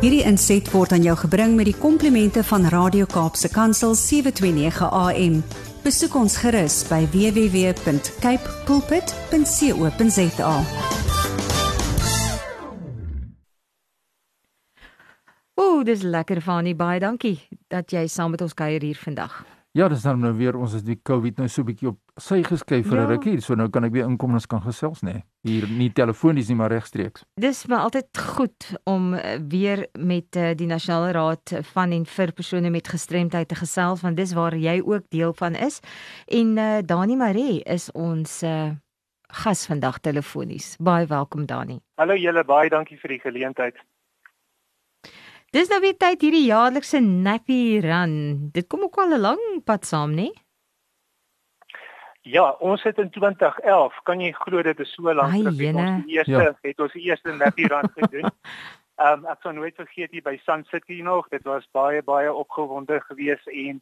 Hierdie inset word aan jou gebring met die komplimente van Radio Kaapse Kansel 729 AM. Besoek ons gerus by www.cape pulpit.co.za. Ooh, dis lekker Fanie, baie dankie dat jy saam met ons kuier hier vandag. Ja, dis nou weer ons het die COVID nou so 'n bietjie op sy geskuif vir 'n Ja. rukkie, so nou kan ek weer inkom en ons kan gesels nê. Nee. Hier nie telefonies nie, maar regstreeks. Dis maar altyd goed om eh, weer met eh, die Nasionale Raad van en vir persone met gestremdheid te gesels want dis waar jy ook deel van is. En uh, Dani Maree is ons uh, gas vandag telefonies. Baie welkom Dani. Hallo julle, baie dankie vir die geleentheid. Dis nou weer tyd hierdie jaarlikse Nappy Run. Dit kom ook al 'n lang pad saam, nê? Ja, ons het in 2011, kan jy glo dit is so lank terug het ons die eerste Ja. het ons die eerste Run gedoen. Ehm um, ek sal nooit vergeet hier by Sun City nog, dit was baie baie opgewonde geweest en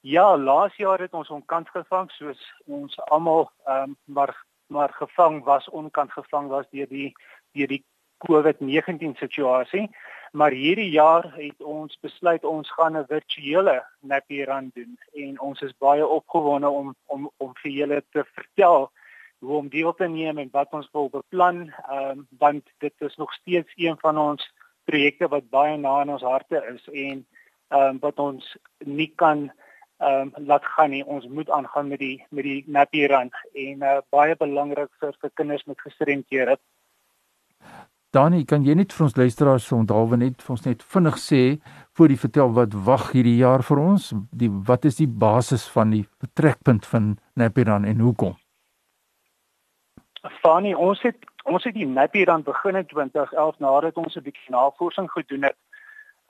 ja, laas jaar het ons onkant gevang soos ons almal ehm um, maar maar gevang was, onkant gevang was deur die deur die COVID-19 situasie. Maar hierdie jaar het ons besluit ons gaan 'n virtuele Nappy Run doen en ons is baie opgewonde om om om vir julle te vertel hoe om deel te neem en wat ons wil beplan. Ehm um, want dit is nog steeds een van ons projekte wat baie na in ons harte is en ehm um, wat ons nie kan ehm um, laat gaan nie. Ons moet aangaan met die met die Nappy Run en uh, baie belangrik vir vir kinders met gestremthede. Dani, kan jy net vir ons luisteraars onthaalwe net vir ons net vinnig sê voor die vertel wat wag hierdie jaar vir ons? Die wat is die basis van die vertrekpunt van Napiran en hoekom? Fani, ons het ons het die Nappy Run begin in 2011 nadat ons 'n bietjie navorsing gedoen het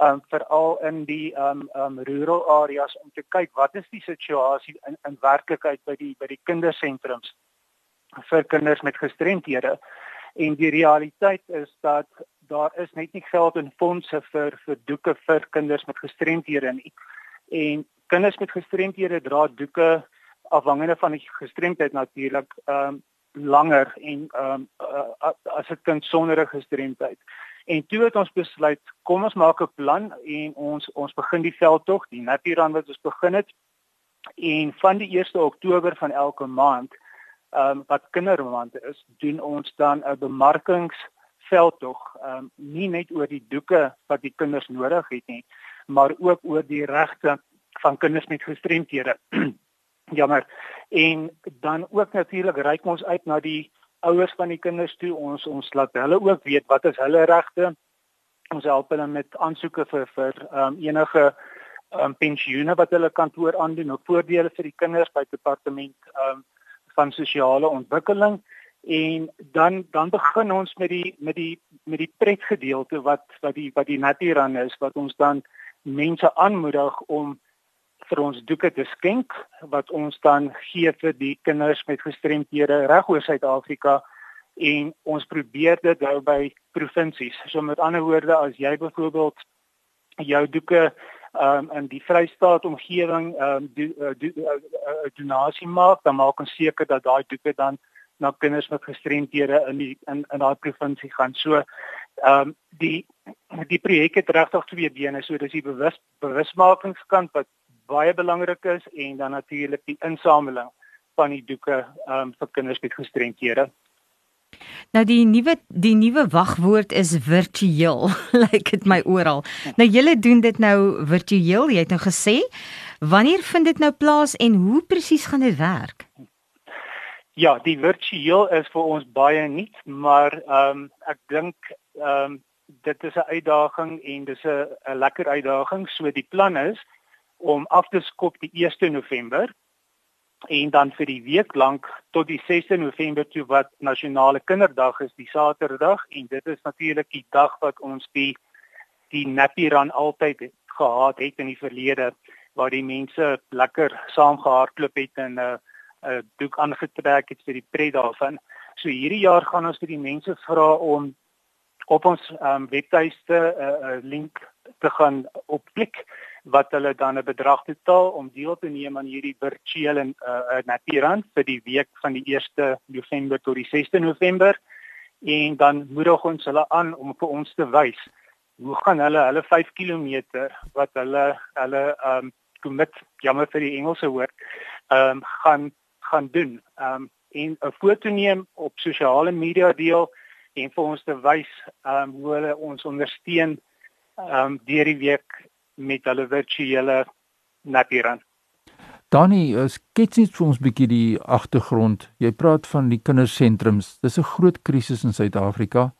um veral in die um um rural areas om te kyk wat is die situasie in in werklikheid by die by die kindersentrums vir kinders met gestremthede. En die realiteit is dat daar is net nie geld en fondse vir vir doeke vir kinders met gestremthede nie. En kinders met gestremthede dra doeke afhangende van die gestremdheid natuurlik um langer en um uh, as 'n kind sonder 'n gestremdheid. En toe het ons besluit, kom ons maak 'n plan en ons ons begin die veldtog, die Nappy Run wat ons begin het. En van die 1 Oktober van elke maand, ehm um, wat kindermaand is, doen ons dan 'n bemarkingsveldtog, ehm um, nie net oor die doeke wat die kinders nodig het nie, maar ook oor die regte van kinders met gestremthede. Jammer. En dan ook natuurlik reik ons uit na die ouers van die kinders toe. Ons ons laat hulle ook weet wat is hulle regte. Ons help hulle met aansoeke vir vir um, enige um, pensioene wat hulle kantoor aandoen, ook voordele vir die kinders by departement um, van sosiale ontwikkeling en dan dan begin ons met die met die met die pret gedeelte wat wat die wat die Naturan is wat ons dan mense aanmoedig om vir ons doeke te skenk wat ons dan gee vir die kinders met gestremthede reg oor Suid-Afrika en ons probeer dit hou by provinsies. So met ander woorde as jy byvoorbeeld jou doeke um, in die Vrystaat omgewing um, do, uh, do, uh, donasie maak, dan maak ons seker dat daai doeke dan na kinders met gestremthede in die in in daai provinsie gaan. So ehm um, die die projek het regtig twee bene. So dis die bewus bewusmakingskant wat baie belangrik is en dan natuurlik die insameling van die doeke um, vir kinders met gestremthede. Nou die nuwe die nuwe wagwoord is virtueel. Lyk dit my oral. Nou julle doen dit nou virtueel. Jy het nou gesê wanneer vind dit nou plaas en hoe presies gaan dit werk? Ja, die virtueel is vir ons baie nuut, maar ehm um, ek dink ehm um, dit is 'n uitdaging en dis 'n lekker uitdaging. So die plan is om af te skop die 1 November en dan vir die week lank tot die 6de November toe wat nasionale kinderdag is, die Saterdag en dit is natuurlik die dag wat ons die die Nappy Run altyd gehad het in die verlede waar die mense lekker saam gehardloop het en 'n uh, 'n uh, doek aangetrek het vir die pret daarvan. So hierdie jaar gaan ons vir die mense vra om op ons um, webtuiste 'n uh, uh, link te gaan opklik wat hulle dan 'n bedrag betaal om deel te neem aan hierdie virtuele uh, Napierand vir die week van die 1 November tot die 6de November en dan moedig ons hulle aan om vir ons te wys hoe gaan hulle hulle 5 km wat hulle hulle um, commit jammer vir die Engelse woord um, gaan gaan doen. Um, en 'n foto neem op sosiale media deel en vir ons te wys um, hoe hulle ons ondersteun um, deur die week met hulle virtuele Napiran. Danny, eh, skets net vir ons 'n bietjie die agtergrond. Jy praat van die kindersentrums. Dis 'n groot krisis in Suid-Afrika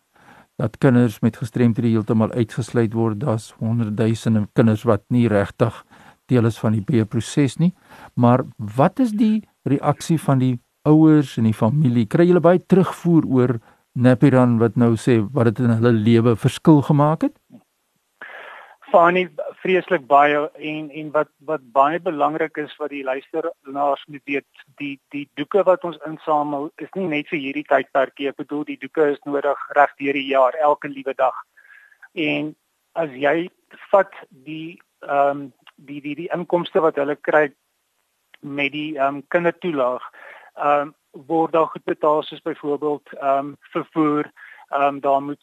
dat kinders met gestremthede heeltemal uitgesluit word. Daar's honderdduisende kinders wat nie regtig deel is van die beheerproses nie. Maar wat is die reaksie van die ouers en die familie? Kry julle baie terugvoer oor Napiran wat nou sê wat dit in hulle lewe verskil gemaak het? Fanie vreeslik baie en en wat wat baie belangrik is wat die luisteraars moet weet, die die doeke wat ons insamel is nie net vir hierdie tydperkie. Ek bedoel die doeke is nodig reg deur die jaar, elke liewe dag. En as jy vat die ehm um, die die die inkomste wat hulle kry met die ehm um, kindertoelaag, ehm um, word daar goed betaal soos byvoorbeeld ehm um, vervoer, ehm um, daar moet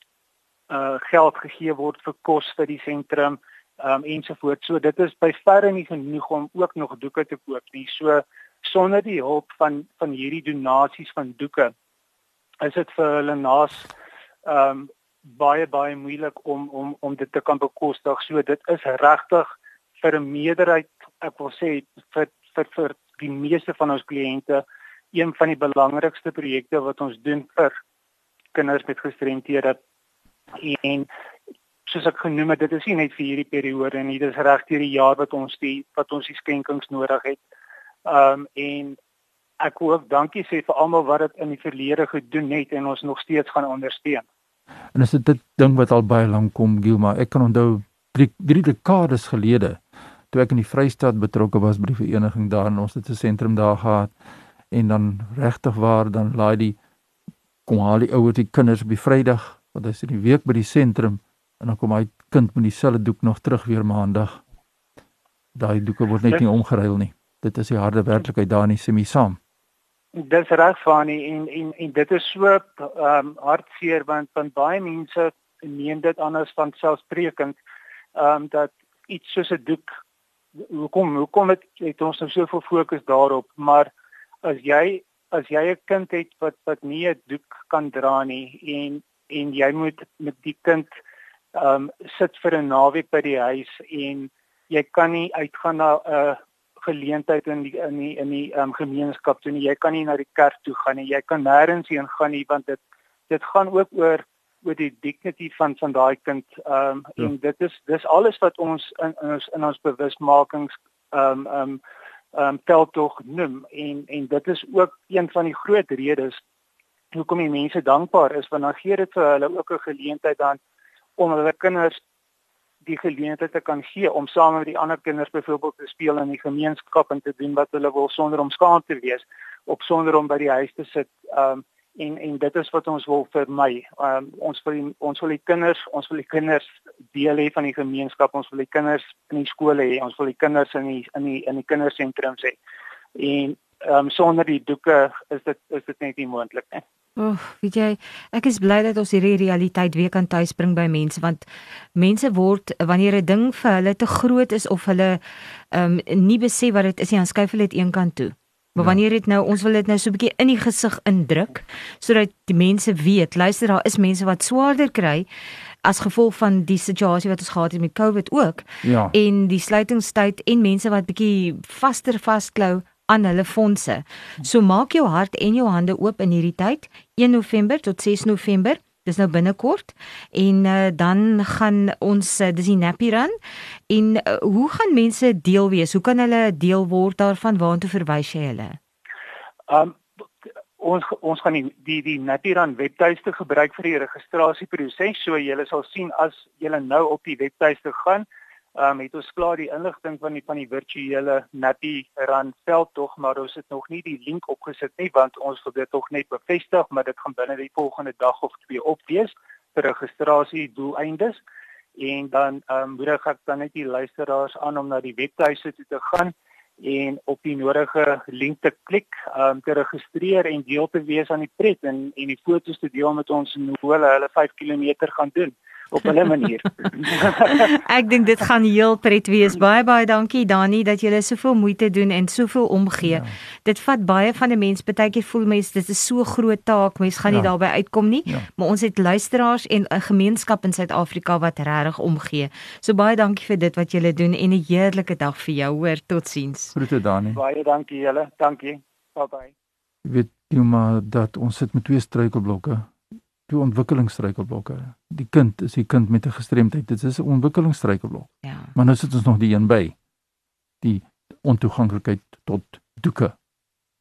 uh geld gegee word vir kos vir die sentrum um ensovoorts. So dit is by verre nie genoeg om ook nog doeke te koop nie. So sonder die hulp van van hierdie donasies van doeke is dit vir hulle naas um baie baie moeilik om om om dit te kan bekostig. So dit is regtig vir 'n meerderheid, ek wil sê vir vir vir die meeste van ons kliënte een van die belangrikste projekte wat ons doen vir kinders met gestremthede en soos ek genoem het, dit is nie net vir hierdie periode nie, dit is reg deur die jaar wat ons die wat ons die skenkings nodig het. Ehm um, en ek wil ook dankie sê vir almal wat dit in die verlede gedoen het en ons nog steeds gaan ondersteun. En is dit dit ding wat al baie lank kom, Gilma. Ek kan onthou drie, drie dekades gelede toe ek in die Vrystaat betrokke was by die vereniging daar en ons het 'n sentrum daar gehad en dan regtig waar dan laai die kom al die ouers die kinders op die Vrydag wat is in die week by die sentrum en dan kom hy kind met dieselfde doek nog terug weer maandag. Daai doeke word net nie omgeruil nie. Dit is die harde werklikheid daar in die semi saam. Dis reg van nie en en en dit is so ehm um, hartseer want van baie mense neem dit anders van selfsprekend ehm um, dat iets soos 'n doek hoekom hoekom het, het ons nou soveel fokus daarop maar as jy as jy 'n kind het wat wat nie 'n doek kan dra nie en en jy moet met die kind ehm um, sit vir 'n naweek by die huis en jy kan nie uitgaan na 'n uh, geleentheid in die in die in die um, gemeenskap toe nie. Jy kan nie na die kerk toe gaan nie. Jy kan nêrens heen gaan nie want dit dit gaan ook oor oor die dignity van van daai kind. Ehm um, ja. en dit is dis alles wat ons in, in ons in ons bewusmakings ehm um, ehm um, ehm um, tel tog noem en en dit is ook een van die groot redes hoekom die mense dankbaar is want dan gee dit vir hulle ook 'n geleentheid dan om hulle kinders die geleentheid te kan gee om saam met die ander kinders byvoorbeeld te speel in die gemeenskap en te doen wat hulle wil sonder om skaam te wees op sonder om by die huis te sit. Um en en dit is wat ons wil vermy. Um ons wil ons wil die kinders, ons wil die kinders deel hê van die gemeenskap. Ons wil die kinders in die skole hê. Ons wil die kinders in die in die in die kindersentrums hê. En um sonder die doeke is dit is dit net nie moontlik nie. Ooh, weet jy, ek is bly dat ons hierdie realiteit weer kan tuisbring by mense want mense word wanneer 'n ding vir hulle te groot is of hulle ehm um, nie besef wat dit is nie, dan skuif hulle dit eenkant toe. Maar ja. wanneer dit nou ons wil dit nou so 'n bietjie in die gesig indruk sodat die mense weet, luister daar is mense wat swaarder kry as gevolg van die situasie wat ons gehad het met COVID ook. Ja. En die sluitingstyd en mense wat bietjie vaster vasklou aan hulle fondse. So maak jou hart en jou hande oop in hierdie tyd, 1 November tot 6 November. Dis nou binnekort en uh, dan gaan ons uh, dis die Nappy Run en uh, hoe gaan mense deel wees? Hoe kan hulle deel word daarvan? Waartoe verwys jy hulle? Um ons ons gaan die die, die Nappy Run webtuiste gebruik vir die registrasieproses. So julle sal sien as julle nou op die webtuiste gaan, ehm um, het ons klaar die inligting van die van die virtuele Nappy Run veldtog, maar ons het nog nie die link opgesit nie want ons wil dit tog net bevestig, maar dit gaan binne die volgende dag of twee opwees vir registrasie doeleindes. En dan ehm um, moedig ek dan net die luisteraars aan om na die webtuise toe te gaan en op die nodige link te klik om um, te registreer en deel te wees aan die pret en en die foto's te deel met ons en hoe hulle hulle 5 km gaan doen. Op hulle manier. ek dink dit gaan heel pret wees. Baie baie dankie Dani dat jy soveel moeite doen en soveel omgee. Ja. Dit vat baie van 'n mens. Partykeer voel mens dit is so groot taak, mens gaan nie ja. daarbey uitkom nie. Ja. Maar ons het luisteraars en 'n gemeenskap in Suid-Afrika wat regtig omgee. So baie dankie vir dit wat julle doen en 'n heerlike dag vir jou. Hoor, totsiens. Groete Dani. Baie dankie julle. Dankie. Bye bye. Weet jy maar dat ons sit met twee struikelblokke die ontwikkelingsstruikelblokke. Die kind is die kind met 'n gestremdheid. Dit is 'n ontwikkelingsstruikelblok. Ja. Maar nou sit ons nog die een by. Die ontoeganklikheid tot doeke.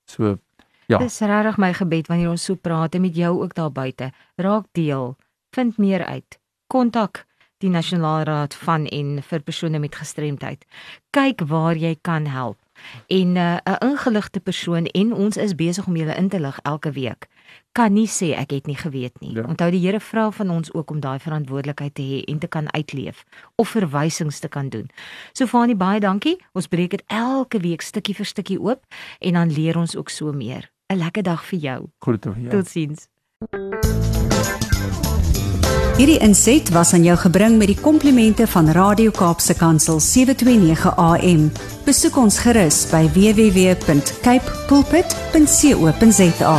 So ja. Dis regtig my gebed wanneer ons so praat met jou ook daar buite. Raak deel. Vind meer uit. Kontak die Nasionale Raad van en vir persone met gestremdheid. Kyk waar jy kan help. En uh, 'n uh, ingeligte persoon en ons is besig om julle in te lig elke week kan nie sê ek het nie geweet nie. Ja. Onthou die Here vra van ons ook om daai verantwoordelikheid te hê en te kan uitleef of verwysings te kan doen. So Fanie baie dankie. Ons breek dit elke week stukkie vir stukkie oop en dan leer ons ook so meer. 'n Lekker dag vir jou. Groete vir jou. Totsiens. Hierdie inset was aan jou gebring met die komplimente van Radio Kaapse Kansel 729 AM. Besoek ons gerus by www.cape pulpit.co.za.